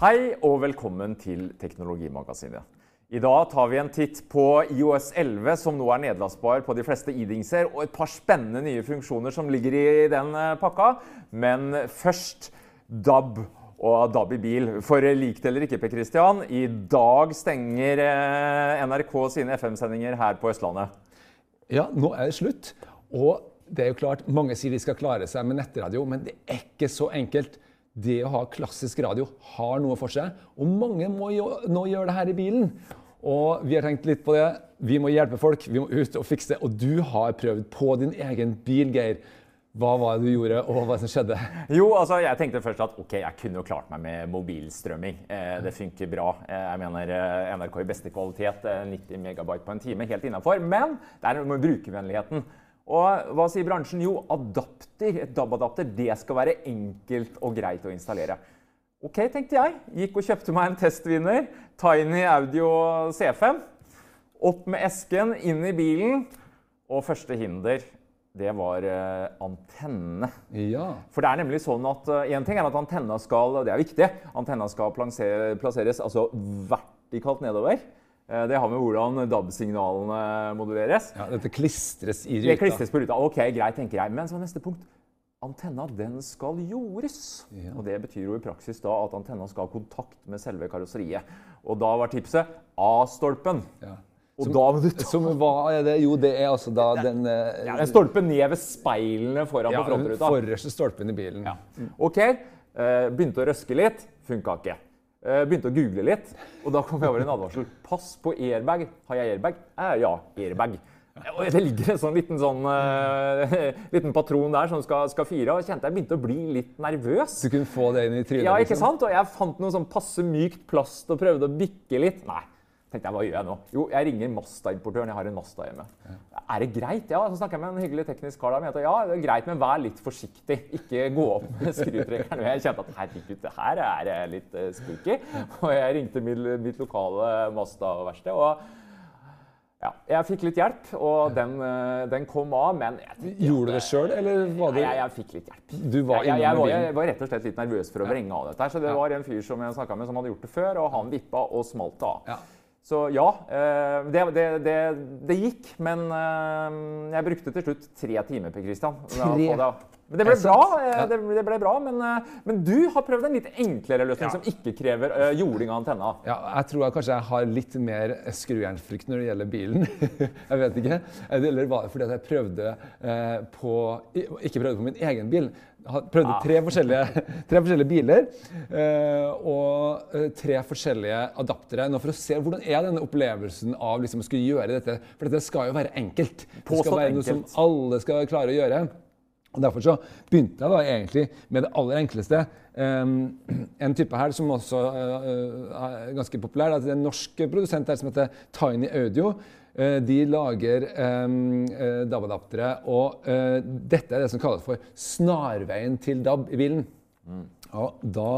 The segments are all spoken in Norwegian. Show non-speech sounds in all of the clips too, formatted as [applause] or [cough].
Hei og velkommen til Teknologimagasinet. I dag tar vi en titt på IOS 11, som nå er nedlastbar på de fleste idingser, og et par spennende nye funksjoner som ligger i den eh, pakka. Men først DAB og DAB i bil. For likt eller ikke, Per Christian, i dag stenger eh, NRK sine FM-sendinger her på Østlandet. Ja, nå er det slutt. Og det er jo klart, mange sier de skal klare seg med nettradio, men det er ikke så enkelt. Det å ha klassisk radio har noe for seg, og mange må jo nå gjøre det her i bilen. Og vi har tenkt litt på det. Vi må hjelpe folk, vi må ut og fikse. Og du har prøvd på din egen bil, Geir. Hva var det du gjorde, og hva som skjedde? Jo, altså, Jeg tenkte først at ok, jeg kunne jo klart meg med mobilstrømming. Eh, det funker bra. Eh, jeg mener eh, NRK i beste kvalitet, eh, 90 megabyte på en time, helt innafor. Men det er noe med brukervennligheten. Og hva sier bransjen? Jo, adapter, et DAB-adapter det skal være enkelt og greit å installere. Ok, tenkte jeg. Gikk og kjøpte meg en testvinner. Tiny Audio C5. Opp med esken, inn i bilen. Og første hinder, det var uh, antenne. Ja. For det er nemlig sånn at én En ting er at antenna skal og det er viktig, antenna skal plasseres altså vertikalt nedover. Uh, det har med hvordan DAB-signalene moduleres. ja, Dette klistres i ruta. Det klistres på ruta. Ok, greit, tenker jeg. Men så neste punkt. Antenna den skal jordes. Ja. Og Det betyr jo i praksis da at antenna skal ha kontakt med selve karosseriet. Og da var tipset A-stolpen. Ja. Og Som- da må du ta Som hva er det? Jo, det er altså da den eh, ja, en stolpe ned ved speilene foran ja, på frontruta. forreste stolpen i bilen. Ja. OK. eh, begynte å røske litt. Funka ikke. Eh, begynte å google litt, og da kom jeg over en advarsel. Pass på airbag. Har jeg airbag? Eh, ja, airbag. Og det ligger en sånn liten, sånn, uh, [laughs] liten patron der som skal, skal fire. Og jeg kjente jeg begynte å bli litt nervøs. Du kunne få det inn i trynet? Ja, ikke liksom. sant? Og jeg fant noe sånn passe mykt plast og prøvde å bikke litt. Nei. Tenkte jeg, Hva gjør jeg nå? Jo, jeg ringer Masta-importøren. Jeg har en Masta hjemme. Er det greit? Ja, Så snakker jeg med en hyggelig teknisk kar der. Men jeg sa, ja, det er greit, men vær litt forsiktig. Ikke gå opp med skrutrekkeren. Jeg kjente at herregud, det her er eh, litt eh, spooky. Og jeg ringte mitt, mitt lokale Masta-verksted. og ja, jeg fikk litt hjelp, og den, eh, den kom av, men tenkte Gjorde du det sjøl, eller var Nei, det jeg, jeg fikk litt hjelp. Du var jeg, jeg, var, jeg var rett og slett litt nervøs for å vrenge av dette. her, Så det Ja. var en fyr som jeg snakka med, som hadde gjort det før, og han vippa og smalt det av. Ja. Så ja, eh, det, det, det, det gikk, men eh, jeg brukte til slutt tre timer, Per Christian. Tre? Men det ble bra, eh, Ja. det, det ble bra men, eh, men du har prøvd en litt enklere løsning Ja. som ikke krever uh, jording av antenna. Ja, jeg tror jeg kanskje jeg har litt mer skrujernfrykt når det gjelder bilen. [laughs] jeg vet ikke. Eller var det fordi jeg prøvde uh, på Ikke prøvde på min egen bil. Jeg prøvde Ah. tre, forskjellige, [laughs] tre forskjellige biler og tre forskjellige adaptere. Nå for å se hvordan er denne opplevelsen av liksom å skulle gjøre dette. For dette skal jo være enkelt. Det skal være noe som alle skal klare å gjøre. Og Derfor så begynte jeg da egentlig med det aller enkleste. En type her som også uh, uh, er ganske populær, det er en norsk produsent her som heter Tiny Audio. Uh, de lager DAB-adaptere, og dette er det som kalles for snarveien til DAB i bilen. Og da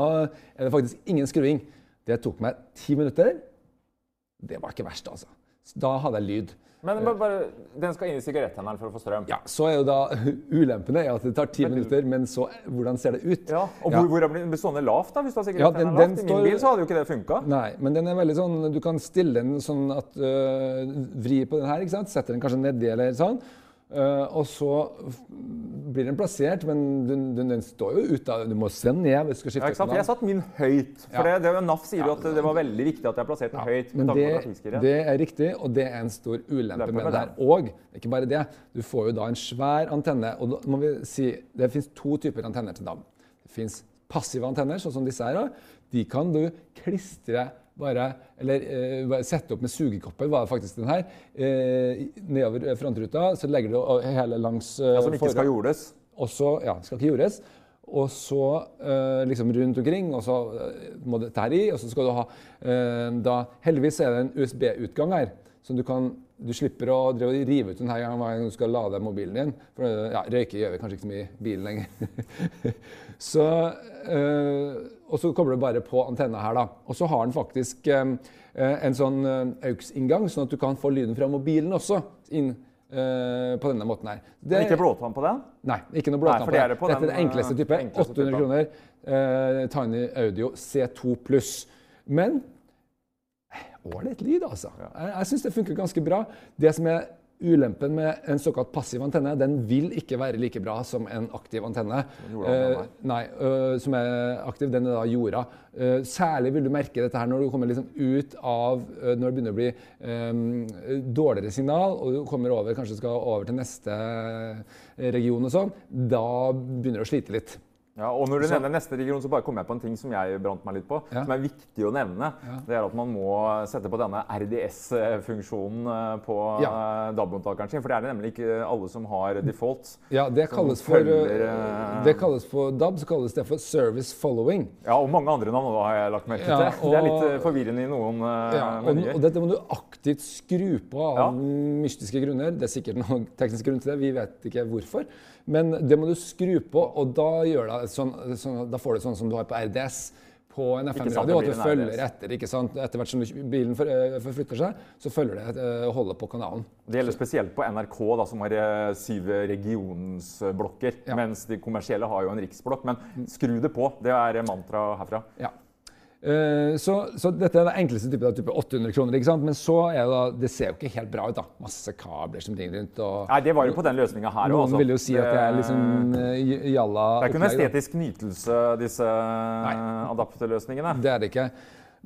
er det faktisk ingen skruing. Det tok meg ti minutter. Det var ikke verst, altså. Da hadde jeg lyd. Men bare- bare, den skal inn i sigaretthenderen for å få strøm. Ja, Så er jo da [laughs] ulempene er at det tar ti minutter, men så hvordan ser det ut? Ja, og Ja. hvor, blir stående lavt, da? Hvis du har Ja, den- sigaretthenderen den lavt? I min bil så hadde jo ikke det funka. Nei, men den er veldig sånn Du kan stille den sånn at øh, Vri på den her, ikke sant? Setter den kanskje nedi eller sånn. Øh, og så blir den plassert, men den, den, den står jo ute Du må se ned hvis du skal skifte ja, kanal. Jeg satt min høyt. For Ja. det, det, NAF sier jo at det var veldig viktig at jeg plasserte den høyt. Men det, det er riktig, og det er en stor ulempe med med det her. Og ikke bare det, du får jo da en svær antenne. Og da må vi si, det finnes to typer antenner til DAB. Det finnes passive antenner, sånn som disse her. De kan du klistre bare, eller eh, sette opp med sugekopper, var faktisk den her. Eh, nedover frontruta så legger du hele langs eh, Ja, som ikke skal jordes. Også, ja, skal ikke jordes. Og så eh, liksom rundt omkring, og så eh, må dette her i, og så skal du ha eh, da Heldigvis er det en USB-utgang her, så du kan du slipper å rive ut den her hver gang du skal lade mobilen din. For ja, røyke gjør vi kanskje ikke så mye i bilen lenger. [laughs] så, øh, og så kobler du bare på antenna her, da. Og så har den faktisk øh, en sånn AUX-inngang, sånn at du kan få lyden fra mobilen også inn øh, på denne måten her. Det- Men ikke blåtann på den? Nei, ikke noe blåtann på den. det. er på Dette er den, enkleste type. enkleste 800 type. kroner. eh, Tiny Audio C2 pluss. Men ålreit lyd, altså. Jeg, jeg syns det funker ganske bra. Det som er ulempen med en såkalt passiv antenne, den vil ikke være like bra som en aktiv antenne. Eh, nei, uh, som er aktiv, den er da jorda. Uh, særlig vil du merke dette her når du kommer liksom ut av Når det begynner å bli um, dårligere signal, og du kommer over, kanskje skal over til neste region og sånn. Da begynner du å slite litt. Ja, og når du Så- nevner neste region, så bare kommer jeg på en ting som jeg brant meg litt på. Ja. Som er viktig å nevne. Det er at man må sette på denne RDS-funksjonen eh, på Ja. eh, DAB-mottakeren sin. For det er det nemlig ikke alle som har default. Ja, det kalles for, følger, eh, det kalles for DAB, så kalles det for service following. Ja, og mange andre navn har jeg lagt merke til. Ja, Det er litt forvirrende i noen Ja, og, og dette må du aktivt skru på av Ja. mystiske grunner. Det er sikkert noen tekniske grunner til det, vi vet ikke hvorfor. Men det må du skru på, og da, gjør det sånn, sånn, da får du sånn som du har på RDS på en FM-radio, at du følger etter. ikke sant? Etter hvert som bilen øh, forflytter seg, så følger det og holder på kanalen. Det gjelder spesielt på NRK, da, som har eh, syv regionsblokker. Ja. Mens de kommersielle har jo en riksblokk. Men skru det på. Det er mantra herfra. Ja. Eh, så, så dette er den enkleste typen, da, type 800 kroner. ikke sant? Men så er det da, det ser jo ikke helt bra ut. da. Masse kabler som ringer rundt. og... Nei, det var jo på den løsninga her Noen òg. vil jo si at det er liksom eh, jalla Det er ikke en estetisk nytelse, disse adapterløsningene. Det er det ikke.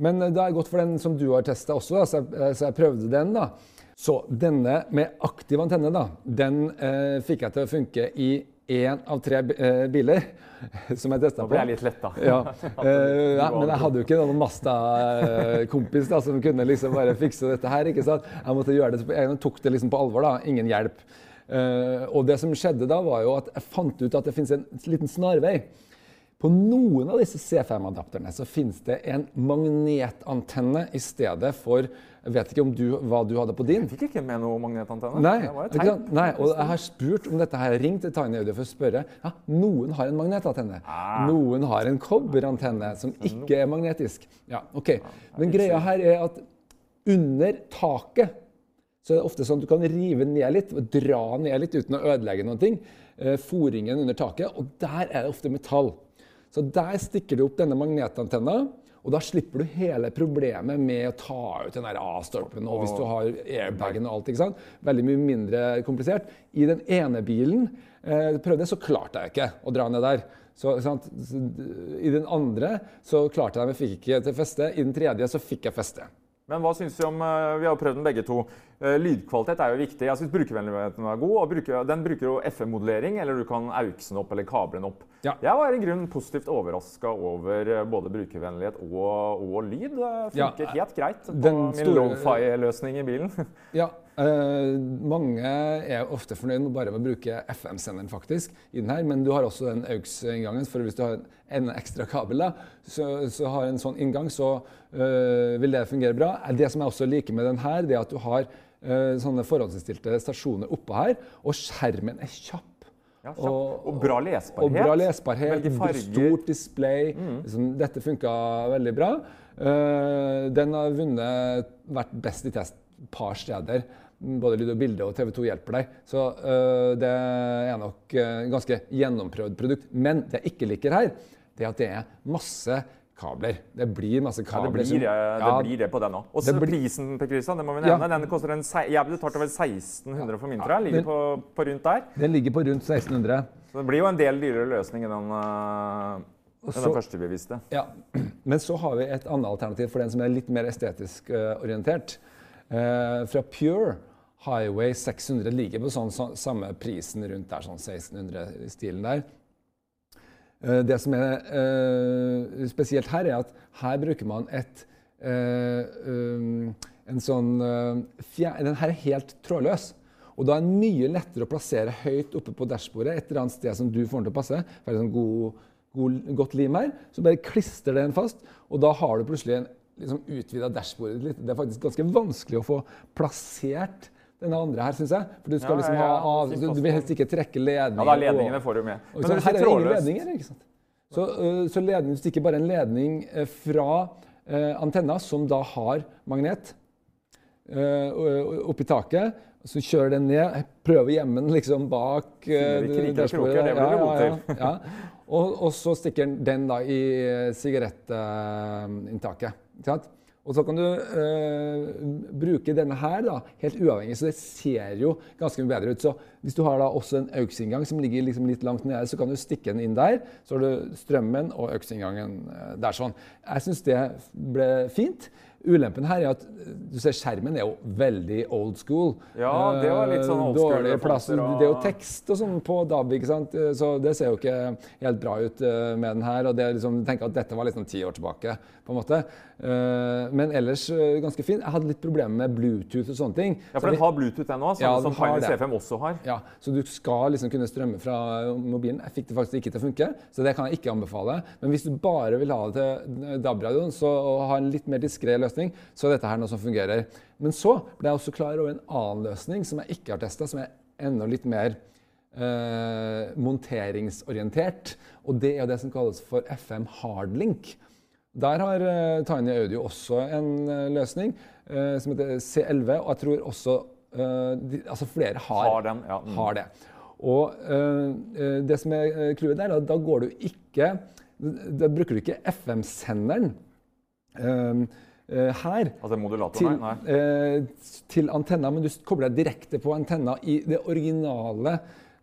Men eh, det er godt for den som du har testa også, da, så, jeg, så jeg prøvde den. da. Så denne med aktiv antenne, da, den eh, fikk jeg til å funke i én av tre eh, biler [laughs] som jeg testa Nå på. ble jeg litt letta. Ja. [laughs] Eh, ja, men jeg hadde jo ikke noen Masta-kompis da, som kunne liksom bare fikse dette her. ikke sant? Jeg måtte gjøre det hånd, tok det liksom på alvor. da, Ingen hjelp. Eh, og det som skjedde da, var jo at jeg fant ut at det finnes en liten snarvei. På noen av disse C5-adapterne så finnes det en magnetantenne i stedet for Jeg vet ikke om du, hva du hadde på din. Jeg fikk ikke med noe magnetantenne. Nei, det tegn. Nei, og jeg har spurt om dette her, ringt til Tiny Audio for å spørre. Ja, noen har en magnetantenne. Ah. Noen har en kobberantenne som ikke er magnetisk. Ja, ok. Men greia her er at under taket så er det ofte sånn at du kan rive ned litt, og dra ned litt uten å ødelegge noen ting. Eh, Foringen under taket, og der er det ofte metall. Så der stikker du opp denne magnetantenna, og da slipper du hele problemet med å ta ut den A-stolpen. Og hvis du har airbagen og alt. ikke sant? Veldig mye mindre komplisert. I den ene bilen eh, prøvde jeg, så klarte jeg ikke å dra ned der. Så? I den andre så klarte jeg, men fikk ikke til feste. I den tredje så fikk jeg feste. Men hva syns du om eh, Vi har jo prøvd den begge to. Eh, Lydkvalitet er jo viktig. Jeg syns brukervennligheten er god. og bruker, Den bruker jo FM-modellering, eller du kan AUX den opp eller kable den opp. Ja. Jeg var i grunnen positivt overraska over eh, både brukervennlighet og, og lyd. Det Ja, funker helt greit på min store- lofi-løsning i bilen. Ja, [laughs] eh, mange er ofte fornøyd med bare med å bruke FM-senderen faktisk i den her, men du har også den AUX-inngangen, for hvis du har en ekstra kabel da, så, så har en sånn inngang, så uh, vil det fungere bra. Det som jeg også liker med den her, det er at du har uh, sånne forhåndsinnstilte stasjoner oppå her, og skjermen er kjapp. Ja, kjapp. Og bra lesbarhet. Og bra lesbarhet. Stort display. Mm. Liksom, dette funka veldig bra. Uh, den har vunnet, vært best i test et par steder. Både lyd og bilde og TV2 hjelper deg. Så eh, det er nok uh, ganske gjennomprøvd produkt. Men det jeg ikke liker her, det er at det er masse kabler. Det blir masse Ja, kabler. det blir det, det, blir det på den òg. Og så prisen Per Christian, det må vi Ja. nevne. Den koster en, sei- jeg betalte vel 1600 for min, tror jeg. den- Ligger på, på rundt der. Den ligger på rundt 1600. Så det blir jo en del dyrere løsning enn den, uh, den så- første vi viste. Ja, [clears throat] Men så har vi et annet alternativ for den som er litt mer estetisk uh, orientert. Eh, fra Pure Highway 600 ligger på sånn, så, samme prisen rundt der, sånn 1600-stilen der. Eh, det som er eh, spesielt her, er at her bruker man et eh, um, en sånn fjer, Den her er helt trådløs. Og da er den mye lettere å plassere høyt oppe på dashbordet, et eller annet sted som du får den til å passe. For det er sånn god, god, godt lim her. Så bare klister den fast, og da har du plutselig en liksom, utvida dashbordet litt. Det er faktisk ganske vanskelig å få plassert denne andre her, syns jeg. For du skal Ja, liksom ha av, du, du vil helst ikke trekke ledninger. Ja, da ledningene får du med. Men så her er det ingen ledninger, ikke sant? Så, øh, så ledningen stikker bare en ledning eh, fra eh, antenna, som da har magnet, oppi taket. Så kjører den ned, prøver å gjemme den liksom bak dashbordet. det blir god ja, ja, ja. Og, og så stikker den da i sigarettinntaket. Og så kan du øh, bruke denne her da, helt uavhengig, så det ser jo ganske mye bedre ut. Så hvis du har da også en AUX-inngang som ligger liksom litt langt nede, så kan du stikke den inn der. Så har du strømmen og AUX-inngangen eh, der sånn. Jeg syns det ble fint. Ulempen her er at eh, du ser skjermen er jo veldig old school. Ja, det var litt sånn old school Dårlig plass. og- Det er jo tekst og sånn på DAB, ikke sant? Så det ser jo ikke helt bra ut med den her. Og det er liksom, tenker at dette var liksom ti år tilbake, på en måte. Eh, Men ellers eh, ganske fin. Jeg hadde litt problemer med Bluetooth og sånne ting. Ja, for den har Bluetooth òg, Ja, som Pioneer. C5 også har. ja, så du skal liksom kunne strømme fra mobilen. Jeg fikk det faktisk ikke til å funke, så det kan jeg ikke anbefale. Men hvis du bare vil ha det til DAB-radioen og ha en litt mer diskré løsning, så er dette her noe som fungerer. Men så ble jeg også klar over en annen løsning som jeg ikke har testa, som er enda litt mer eh, monteringsorientert. Og det er jo det som kalles for FM Hardlink. Der har eh, Tiny Audio også en eh, løsning eh, som heter C11, og jeg tror også de, altså flere har, Har den, ja. Mm. har det. Og det som er clouet der, er at da går du ikke Da bruker du ikke FM-senderen her Altså til, nei. nei. eh, til antenna, men du kobler deg direkte på antenna i det originale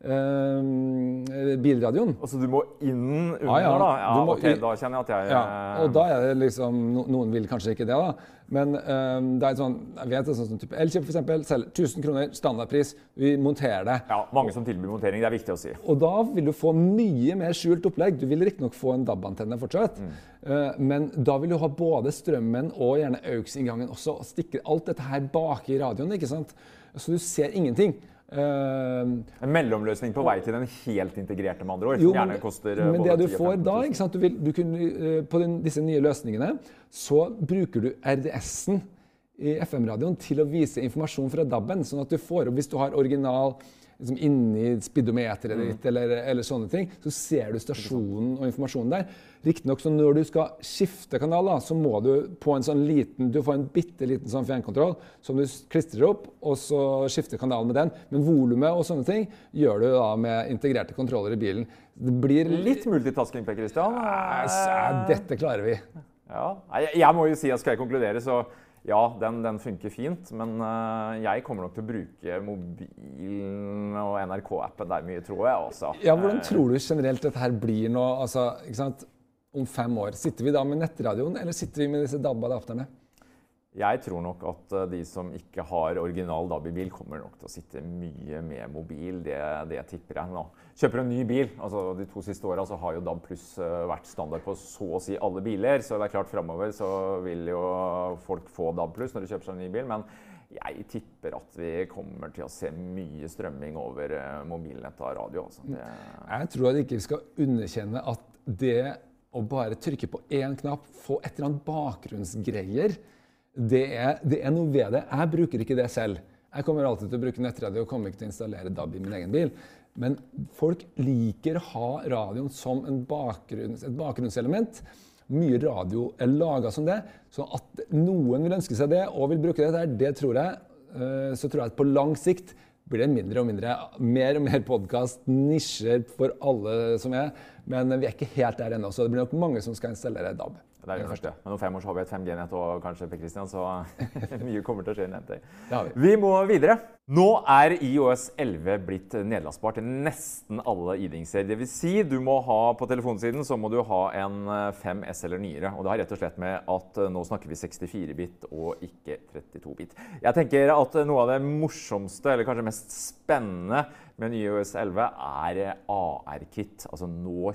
eh, bilradioen. Altså du må inn under, ah, ja. da? Ja, må ok, da kjenner jeg at jeg Ja, og da er det liksom Noen vil kanskje ikke det, da. Men eh, det er et sånn Jeg vet det er sånn type Elkjøp f.eks. selger 1000 kroner standardpris. Vi monterer det. Ja, mange som tilbyr montering. Det er viktig å si. Og da vil du få mye mer skjult opplegg. Du vil riktignok få en DAB-antenne fortsatt, eh, men da vil du ha både strømmen og gjerne AUX-inngangen også. og Stikker alt dette her bak i radioen, ikke sant? Så du ser ingenting. Eh, En mellomløsning på vei til den helt integrerte, med andre ord. Jo, gjerne koster eh, men det du får da? Du vil, du kunne, eh, på den, disse nye løsningene, så bruker du RDS-en i FM-radioen til å vise informasjon fra DAB-en. Sånn at du får opp, hvis du har original liksom inni speedometeret Mm. ditt, eller, eller sånne ting, så ser du stasjonen og informasjonen der. Riktignok så når du skal skifte kanal, da, så må du på en sånn liten Du får en bitte liten sånn fjernkontroll som du klistrer opp, og så skifter kanalen med den. Men volumet og sånne ting gjør du da med integrerte kontroller i bilen. Det blir Litt multitasking, Per Christian. Ja, Dette klarer vi. Ja. Jeg må jo si at skal jeg konkludere, så ja, den, den funker fint. Men uh, jeg kommer nok til å bruke mobilen og NRK-appen der mye, tror jeg. også. Ja, Hvordan tror du generelt dette her blir nå? Altså, ikke sant? Om fem år. Sitter vi da med nettradioen, eller sitter vi med disse DAB-adapterne? Jeg tror nok at eh, de som ikke har original DAB i bil, kommer nok til å sitte mye med mobil. Det, det tipper jeg nå. Kjøper en ny bil, altså De to siste åra har jo DAB pluss eh, vært standard på så å si alle biler. Så det er klart framover så vil jo folk få DAB pluss når de kjøper seg en ny bil. Men jeg tipper at vi kommer til å se mye strømming over eh, mobilnett av radio. Altså. Det, Jeg tror at ikke vi skal underkjenne at det å bare trykke på én knapp, få et eller annet bakgrunnsgreier, det er, det er noe ved det. Jeg bruker ikke det selv. Jeg kommer alltid til å bruke nettradio og kommer ikke til å installere DAB i min egen bil. Men folk liker å ha radioen som bakgrunns, et bakgrunnselement. Mye radio er laga som det. Så at noen vil ønske seg det og vil bruke det der, det tror jeg. Eh, Så tror jeg at på lang sikt blir det mindre og mindre. Mer og mer podkast, nisjer for alle som er. Men vi er ikke helt der ennå, så det blir nok mange som skal installere DAB. Det er det første. Men om fem år så har vi et 5G-nett og kanskje Per Christian, så [laughs] mye kommer til å skje. i Nett. vi. vi må videre. Nå er IOS 11 blitt nedlastbart til nesten alle ID-ingser. Dvs. Si, du må ha på telefonsiden så må du ha en 5S eller nyere. Og det har rett og slett med at nå snakker vi 64-bit og ikke 32-bit. Jeg tenker at noe av det morsomste, eller kanskje mest spennende med IOS 11 er AR-kit. Altså nå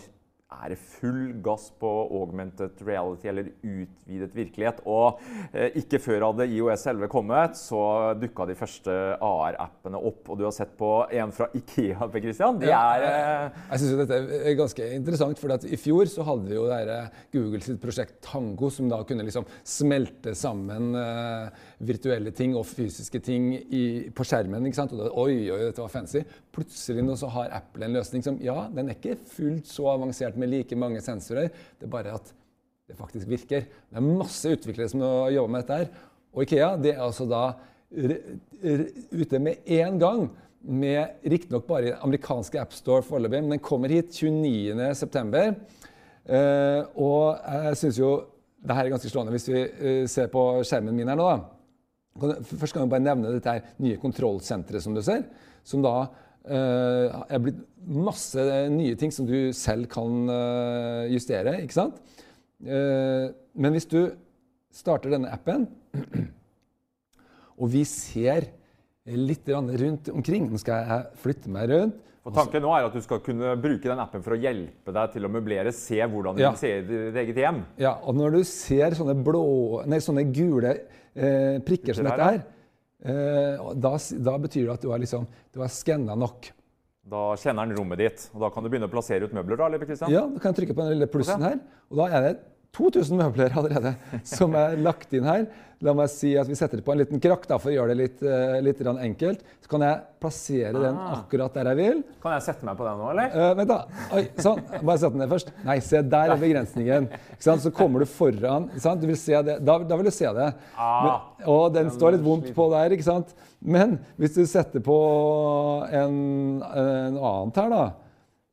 er det full gass på augmented reality eller utvidet virkelighet. Og eh, ikke før hadde IOS 11 kommet, så dukka de første AR-appene opp. Og du har sett på en fra Ikea, Per Christian. De er eh... Jeg syns dette er ganske interessant, for i fjor så hadde vi jo der, Google sitt prosjekt Tango, som da kunne liksom smelte sammen eh, virtuelle ting og fysiske ting i, på skjermen. ikke sant? Og da, oi, oi, dette var fancy. Plutselig nå så har Apple en løsning som ja, den er ikke fullt så avansert med like mange sensorer. Det er bare at det faktisk virker. Det er masse utviklere som jobber med dette. her. Og Ikea det er altså da ute med én gang. Med Riktignok bare amerikanske AppStore foreløpig, men den kommer hit 29.9. Uh, og jeg syns jo det her er ganske slående hvis vi uh, ser på skjermen min her nå. da. Først kan vi bare nevne dette her nye kontrollsenteret som du ser. Som da uh, er blitt masse nye ting som du selv kan eh, justere. ikke sant? Eh, men hvis du starter denne appen, og vi ser litt rundt omkring Nå skal jeg flytte meg rundt. Og tanken nå er at du skal kunne bruke den appen for å hjelpe deg til å møblere, se hvordan du ja. ser ditt eget hjem. Ja, og når du ser sånne, blå, nei, sånne gule eh, prikker som dette her, eh, da, da, betyr det at du har, liksom, har skanna nok. Da kjenner den rommet ditt, og da kan du begynne å plassere ut møbler? da, Lippe Kristian? Ja, da kan jeg trykke på den lille plussen her, og da er det 2000 møbler allerede som er lagt inn her. La meg si at vi setter det på en liten krakk da, for å gjøre det litt, uh, litt enkelt. Så kan jeg plassere ah. den akkurat der jeg vil. Kan jeg sette meg på den nå, eller? Uh, vent da. Oi, sånn. Bare sett den ned først. Nei, se, der er begrensningen. Så kommer du foran. Du vil se det. Da, da vil du se det. Ah. Men, og den står litt vondt på der, ikke sant? Men hvis du setter på en, en annet her, da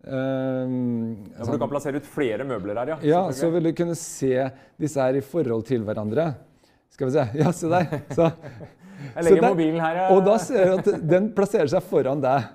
Um, ja, for Du kan plassere ut flere møbler her, ja. Ja, Så vil du kunne se disse her i forhold til hverandre. Skal vi se. Ja, se der. Så, [laughs] jeg legger der, mobilen her. Og da ser du at den plasserer seg foran deg.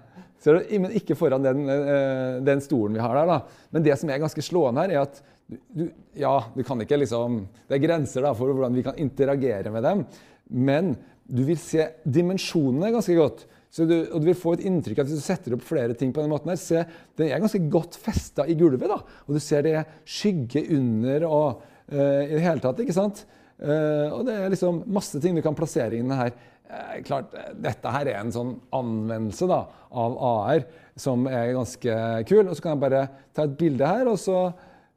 Ser du? Men ikke foran den, eh, den, stolen vi har der. da. Men det som er ganske slående her, er at du, ja, du kan ikke liksom Det er grenser da for hvordan vi kan interagere med dem. Men du vil se dimensjonene ganske godt. Så du, og du vil få et inntrykk av at hvis du setter opp flere ting på den måten her, se, Den er ganske godt festa i gulvet. da, Og du ser det skygge under og uh, i det hele tatt. ikke sant? Uh, og det er liksom masse ting du kan plassere inn her. Uh, klart, Dette her er en sånn anvendelse da, av AR som er ganske kul. Og så kan jeg bare ta et bilde her, og så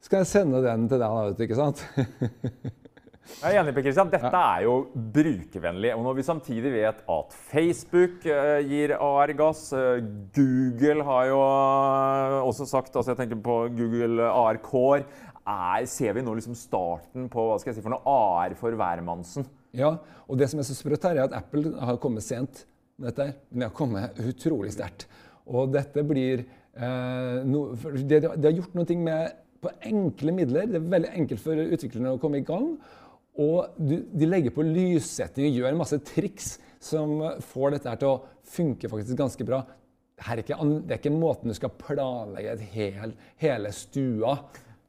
skal jeg sende den til deg. Da, vet du, ikke sant? [laughs] Jeg er enig, Per Kristian. Dette er jo brukervennlig. Og når vi samtidig vet at Facebook uh, gir AR-gass, uh, Google har jo uh, også sagt altså Jeg tenker på Google AR Core. Er, ser vi nå liksom starten på hva skal jeg si, for noe AR for hvermannsen? Ja, og det som er så sprøtt her, er at Apple har kommet sent med dette. Men de har kommet utrolig sterkt. Og dette blir no, det, de, har gjort noe med på enkle midler. Det er veldig enkelt for utviklerne å komme i gang. Og du, de legger på lyssetting og gjør masse triks som får dette her til å funke faktisk ganske bra. Er ikke, det er ikke måten du skal planlegge hel, hele stua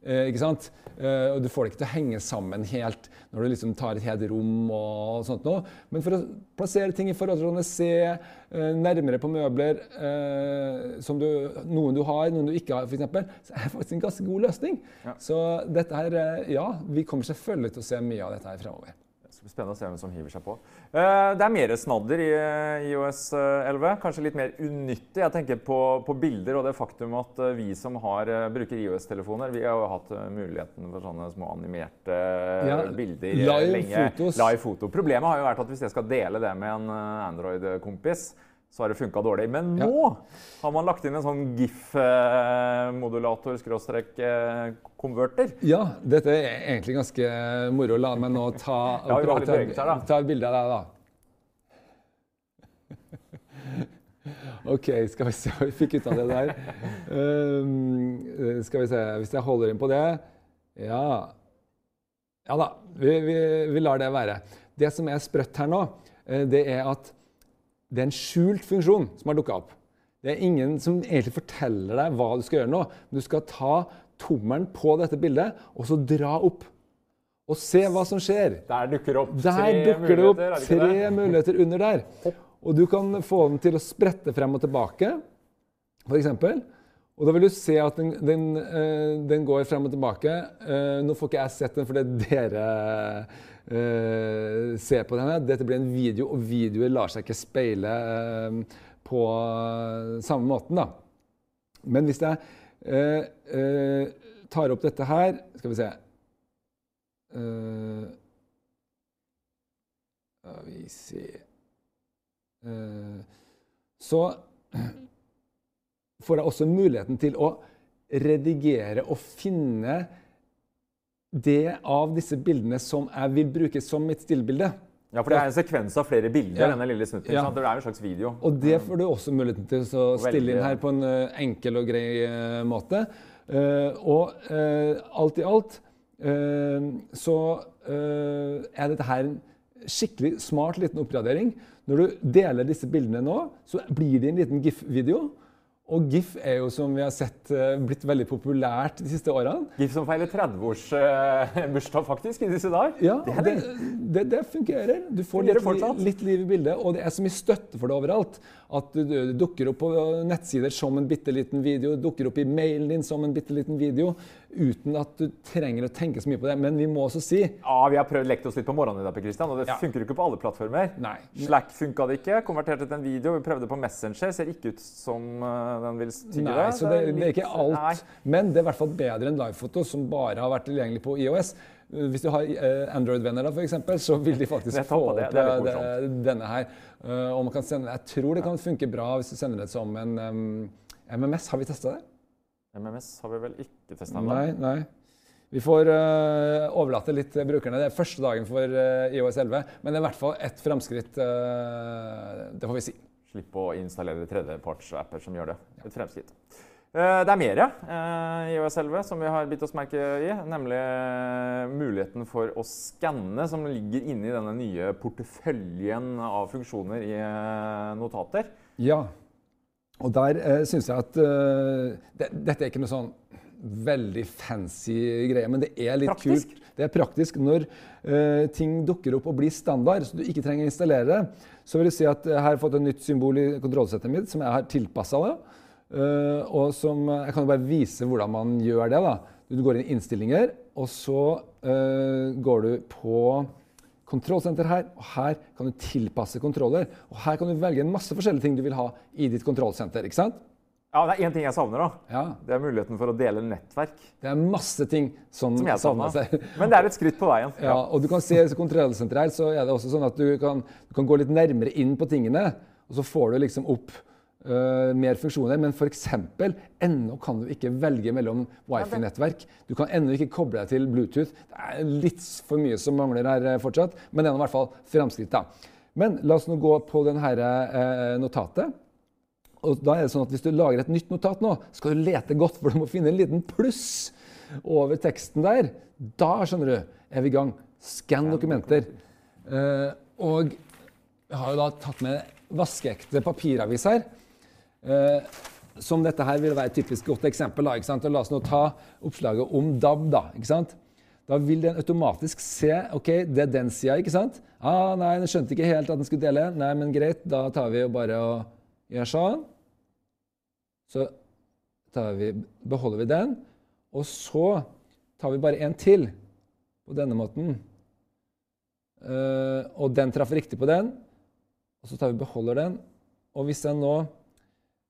ikke sant? Eh, og du får det ikke til å henge sammen helt når du liksom tar et helt rom. og sånt noe. Men for å plassere ting i forhold til å se eh, nærmere på møbler eh, som du, noen du har, noen du ikke har, eksempel, så er det faktisk en ganske god løsning. Ja. Så dette her, eh, ja, vi kommer selvfølgelig til å se mye av dette her fremover. Spennende å se hvem som hiver seg på. Eh, det er mer snadder i IOS eh, 11. Kanskje litt mer unyttig. Jeg tenker på, på bilder og det faktum at eh, vi som har, bruker IOS-telefoner, vi har jo hatt muligheten for sånne små animerte ja, bilder live lenge. Fotos. Live foto. Problemet har jo vært at hvis jeg skal dele det med en Android-kompis, så har det funka dårlig. Men nå ja. har man lagt inn en sånn GIF-modulator-konverter. Ja, dette er egentlig ganske moro. La meg nå ta, [laughs] ja, ta, ta, ta et bilde av deg, da. [laughs] OK, skal vi se hva vi fikk ut av det der. Um, skal vi se Hvis jeg holder inn på det Ja. Ja da, vi, vi, vi lar det være. Det som er sprøtt her nå, eh, det er at det er en skjult funksjon som har dukka opp. Det er ingen som egentlig forteller deg hva du skal gjøre nå. Men Du skal ta tommelen på dette bildet og så dra opp. Og se hva som skjer. Der dukker opp Der tre dukker det opp tre det? muligheter under der. Og du kan få den til å sprette frem og tilbake, f.eks. Og da vil du se at den, den, eh, den går frem og tilbake. Eh, nå får ikke jeg sett den fordi dere eh, ser på denne. Dette blir en video, og videoer lar seg ikke speile på samme måten. da. Men hvis jeg tar opp dette her Skal vi se skal vi se Så får jeg også muligheten til å redigere og finne det av disse bildene som jeg vil bruke som mitt stillbilde. Ja, for det er en sekvens av flere bilder, Ja. denne lille snutten. Ja. Det er en slags video. Og det får du også muligheten til å stille inn her på en eh, enkel og grei eh, måte. Eh, og alt i alt så er dette her en skikkelig smart liten oppgradering. Når du deler disse bildene nå, så blir det en liten GIF-video. Og GIF er jo, som vi har sett, eh, blitt veldig populært de siste årene. GIF som feiler 30-årsbursdag faktisk i disse dager. Ja, det det, det, fungerer. Du får litt, litt liv i bildet, og det er så mye støtte for det overalt. At du, du dukker opp på nettsider som en bitte liten video, dukker opp i mailen din som en bitte liten video, uten at du trenger å tenke så mye på det. Men vi må også si Ja, Vi har prøvd lekt oss litt på morgenen i dag, Christian, og det Ja. funker jo ikke på alle plattformer. Nei. Slack funka det ikke. Konverterte til en video. Vi prøvde på Messenger. Ser ikke ut som uh, den vil tygge Nei, så det, det er ikke alt. Nei. Men det er i hvert fall bedre enn livefoto, som bare har vært tilgjengelig på IOS. Hvis du har eh, Android-venner, da, eksempel, så vil de faktisk få opp det- det eh, det- denne her. Eh, og man kan sende, jeg tror det kan funke bra hvis du sender det som en um, MMS. Har vi testa det? MMS har vi vel ikke testa ennå. Nei, nei. Vi får uh, overlate litt til brukerne. Det er første dagen for uh, IOS 11, men det er i hvert fall et framskritt. Uh, det får vi si. Slippe å installere tredjepartsapper som gjør det. Et fremskritt. Eh, Det er mer eh, i IOS 11 som vi har bitt oss merke i, nemlig eh, muligheten for å skanne, som ligger inni denne nye porteføljen av funksjoner i eh, notater. Ja. Og der eh, syns jeg at eh, det, Dette er ikke noe sånn veldig fancy greie, men det er litt Praktisk. kult. Det er praktisk når eh, ting dukker opp og blir standard, så du ikke trenger å installere det. Så vil jeg si at jeg har fått et nytt symbol i kontrollsettet mitt som jeg har tilpassa det. Uh, og som Jeg kan jo bare vise hvordan man gjør det. da. Du går inn i innstillinger, og så uh, går du på kontrollsenter her, og her kan du tilpasse kontroller. Og her kan du velge en masse forskjellige ting du vil ha i ditt kontrollsenter. ikke sant? Ja, Det er én ting jeg savner. da. Ja, Det er muligheten for å dele nettverk. Det er masse ting som, Som jeg savner seg. [laughs] Men det er et skritt på veien. Ja, og du kan se i kontrollsenteret her, så er det også sånn at du kan, du kan gå litt nærmere inn på tingene, og så får du liksom opp øh, mer funksjoner. Men f.eks. ennå kan du ikke velge mellom wifi-nettverk. Du kan ennå ikke koble deg til Bluetooth. Det er litt for mye som mangler her eh, fortsatt, men det er i hvert fall framskritt. da. Men la oss nå gå på dette her eh, notatet. Og da er det sånn at Hvis du lager et nytt notat nå, skal du lete godt, for du må finne en liten pluss over teksten der. Da skjønner du, er vi i gang. Skann dokumenter. Uh, og jeg har jo da tatt med vaskeekte papiravis her. Eh, som dette her vil være et typisk godt eksempel. Og la oss nå ta oppslaget om DAB. Da ikke sant? Da vil den automatisk se ok, det er den sida, ikke sant? Ah, nei, den skjønte ikke helt at den skulle dele. Nei, men greit, da tar vi jo bare og gjør sånn. Så tar vi, beholder vi den. Og så tar vi bare en til på denne måten. Uh, og den traff riktig på den. Og så tar vi beholder den. Og hvis den nå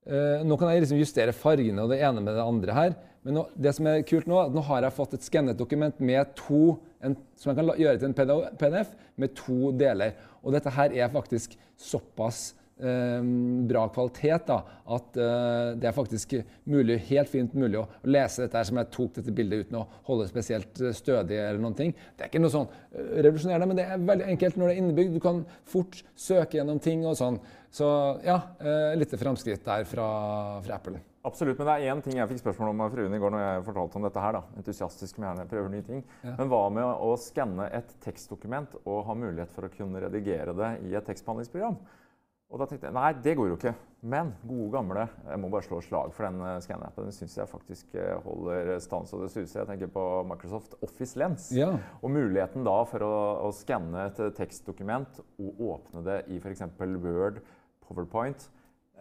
Nå kan jeg liksom justere fargene og det ene med det andre her. Men nå, det som er kult nå, at nå har jeg fått et skannet dokument med to, en, som jeg kan gjøre til en PDF med to deler. Og dette her er faktisk såpass eh, bra kvalitet da, at eh, det er faktisk mulig, helt fint mulig å, å lese dette her som jeg tok dette bildet uten å holde spesielt eh, stødig. eller noen ting. Det er ikke noe sånn eh, revolusjonerende, men det er veldig enkelt når det er innebygd. Du kan fort søke gjennom ting og sånn. Så ja, eh, litt framskritt der fra, fra Apple. Absolutt, men det er én ting jeg fikk spørsmål om av fruen i går når jeg fortalte om dette her. da. Entusiastisk som gjerne prøver nye ting. Ja. Men hva med å skanne et tekstdokument og ha mulighet for å kunne redigere det i et tekstbehandlingsprogram? Og da tenkte jeg nei, det går jo ikke. Men gode gamle Jeg må bare slå slag for den uh, skanneappen. Den syns jeg faktisk uh, holder stans og det suser. Jeg tenker på Microsoft Office Lens. Ja. Og muligheten da for å, å skanne et tekstdokument og åpne det i f.eks. Word, PowerPoint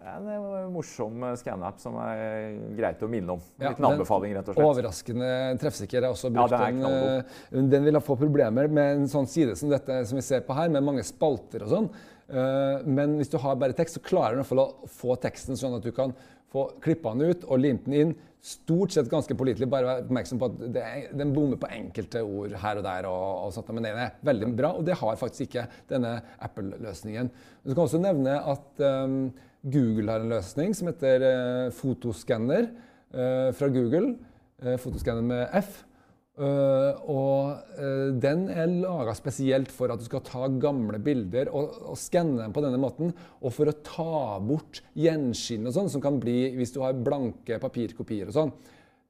en morsom morsom skanneapp som er greit å minne om. En Ja, liten anbefaling, rett og slett. Overraskende treffsikker. Jeg har også Ja, brukt den er den. eh, Den vil ha få problemer med en sånn side som dette som vi ser på her, med mange spalter og sånn. Eh, Men hvis du har bare tekst, så klarer du i hvert fall å få teksten sånn at du kan få klippa den ut og limt den inn. Stort sett ganske pålitelig. Bare vær oppmerksom på at det den bommer på enkelte ord her og der. Og, og sånt, men den er veldig bra, og det har faktisk ikke denne Apple-løsningen. Du kan også nevne at um, Google har en løsning som heter uh, fotoskanner uh, fra Google. Uh, fotoskanner med F. Uh, og uh, den er laga spesielt for at du skal ta gamle bilder og, og skanne dem på denne måten. Og for å ta bort gjenskinn og sånn, som kan bli hvis du har blanke papirkopier og sånn.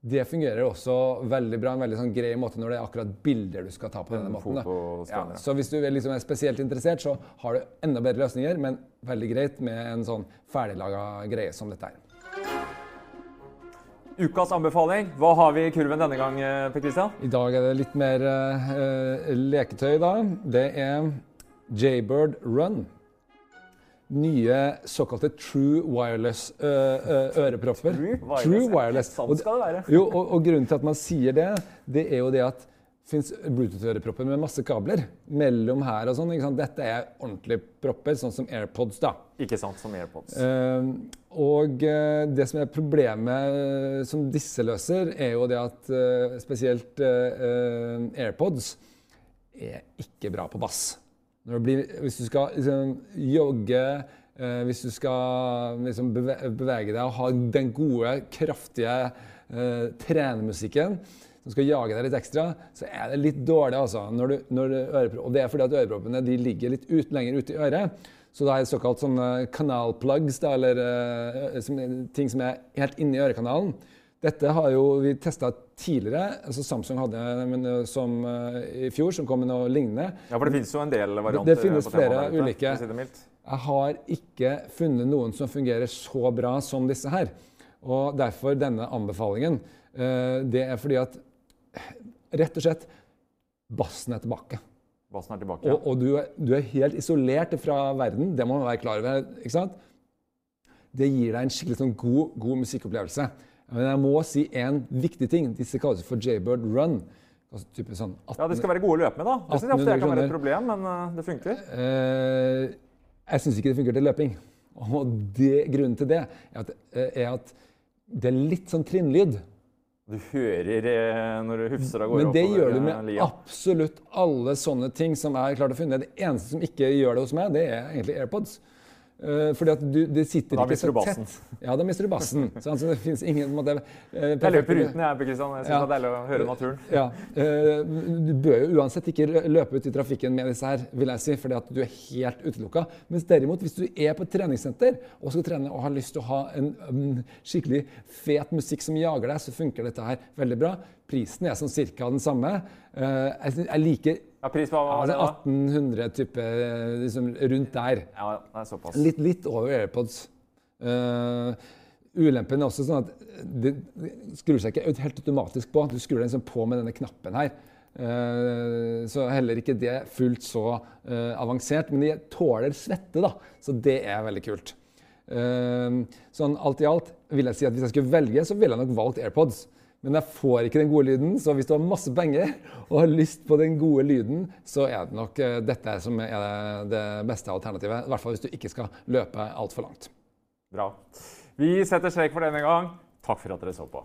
Det fungerer også veldig bra. En veldig sånn grei måte når det er akkurat bilder du skal ta på denne En måten. ja. så hvis du er liksom er spesielt interessert, så har du enda bedre løsninger, men veldig greit med en sånn ferdiglaga greie som dette her. Ukas anbefaling. Hva har vi i kurven denne gang, eh, Per Christian? I dag er det litt mer uh, leketøy, da. Det er Jaybird Run. Nye såkalte True Wireless uh, uh, ørepropper. True Wireless, True wireless. Sånn skal det være. Jo, og, og grunnen til at man sier det, det er jo det at fins Bluetooth-ørepropper med masse kabler mellom her og sånn. Dette er ordentlige propper, sånn som AirPods, da. Ikke sant, som AirPods. Uh, og uh, det som er problemet eh, som disse løser, er jo det at uh, spesielt AirPods er ikke bra på bass. Når det blir, hvis du skal liksom, jogge, hvis du skal liksom, bevege deg og ha den gode, kraftige trenemusikken som skal jage deg litt ekstra, så er det litt dårlig. altså. Når du, når du og det er fordi at øreproppene de ligger litt ut, lenger ute i øret. Så det er såkalt sånne kanalplugs, da, eller eh, som, ting som er helt inni ørekanalen. Dette har jo vi testa tidligere. altså Samsung hadde men, eh, som eh, i fjor, som kom med noe lignende. Ja, for det finnes jo en del varianter. det finnes flere ute, ulike. det. Jeg har ikke funnet noen som fungerer så bra som disse her. Og derfor denne anbefalingen. Det er fordi at rett og slett bassen er tilbake. Bassen er tilbake. Og, og du, er, du er helt isolert fra verden. Det må man være klar over. ikke sant? Det gir deg en skikkelig sånn god, god musikkopplevelse. Men jeg må si en viktig ting. Disse kalles for Jaybird Run. Altså sånn 18, Ja, Det skal være gode å løpe med, da. Det synes jeg ofte 1800 kan være et problem, men eh, det funker. Eh, jeg syns ikke det funker til løping. Og det, grunnen til det er at, eh, er at det er litt sånn trinnlyd. Du hører eh, når du hufser av gårde Men det oppover, gjør du eh, med lia. absolutt alle sånne ting som har klart å finne. Det eneste som ikke gjør det hos meg, det er egentlig AirPods. Eh, fordi at du, det sitter Da ikke så bassen. tett. Ja, da mister du bassen. [laughs] Så altså, det finnes ingen måte, eh, Jeg løper uten, jeg, Per Kristian. Jeg syns Ja. det er deilig å høre naturen. Ja, eh, Du bør jo uansett ikke løpe ut i trafikken med disse her, vil jeg si, fordi at du er helt utelukka. Mens derimot, hvis du er på et treningssenter og skal trene og har lyst til å ha en um, skikkelig fet musikk som jager deg, så funker dette her veldig bra. Prisen er sånn cirka den samme. Jeg liker Ja, pris på hva var det altså da? 1800 type, liksom rundt der. Ja, det er såpass. Litt, litt over AirPods. Uh, ulempen er også sånn at det, skrur seg ikke helt automatisk på. Du skrur den liksom på med denne knappen her. Eh, så heller ikke det fullt så eh, avansert. Men de tåler svette, da. Så det er veldig kult. Eh, sånn alt i alt vil jeg si at hvis jeg skulle velge, så ville jeg nok valgt AirPods. Men jeg får ikke den gode lyden, så hvis du har masse penger og har lyst på den gode lyden, så er det nok eh, dette som er det, beste alternativet. I hvert fall hvis du ikke skal løpe altfor langt. Bra. Vi setter strek for denne gang. Takk for at dere så på.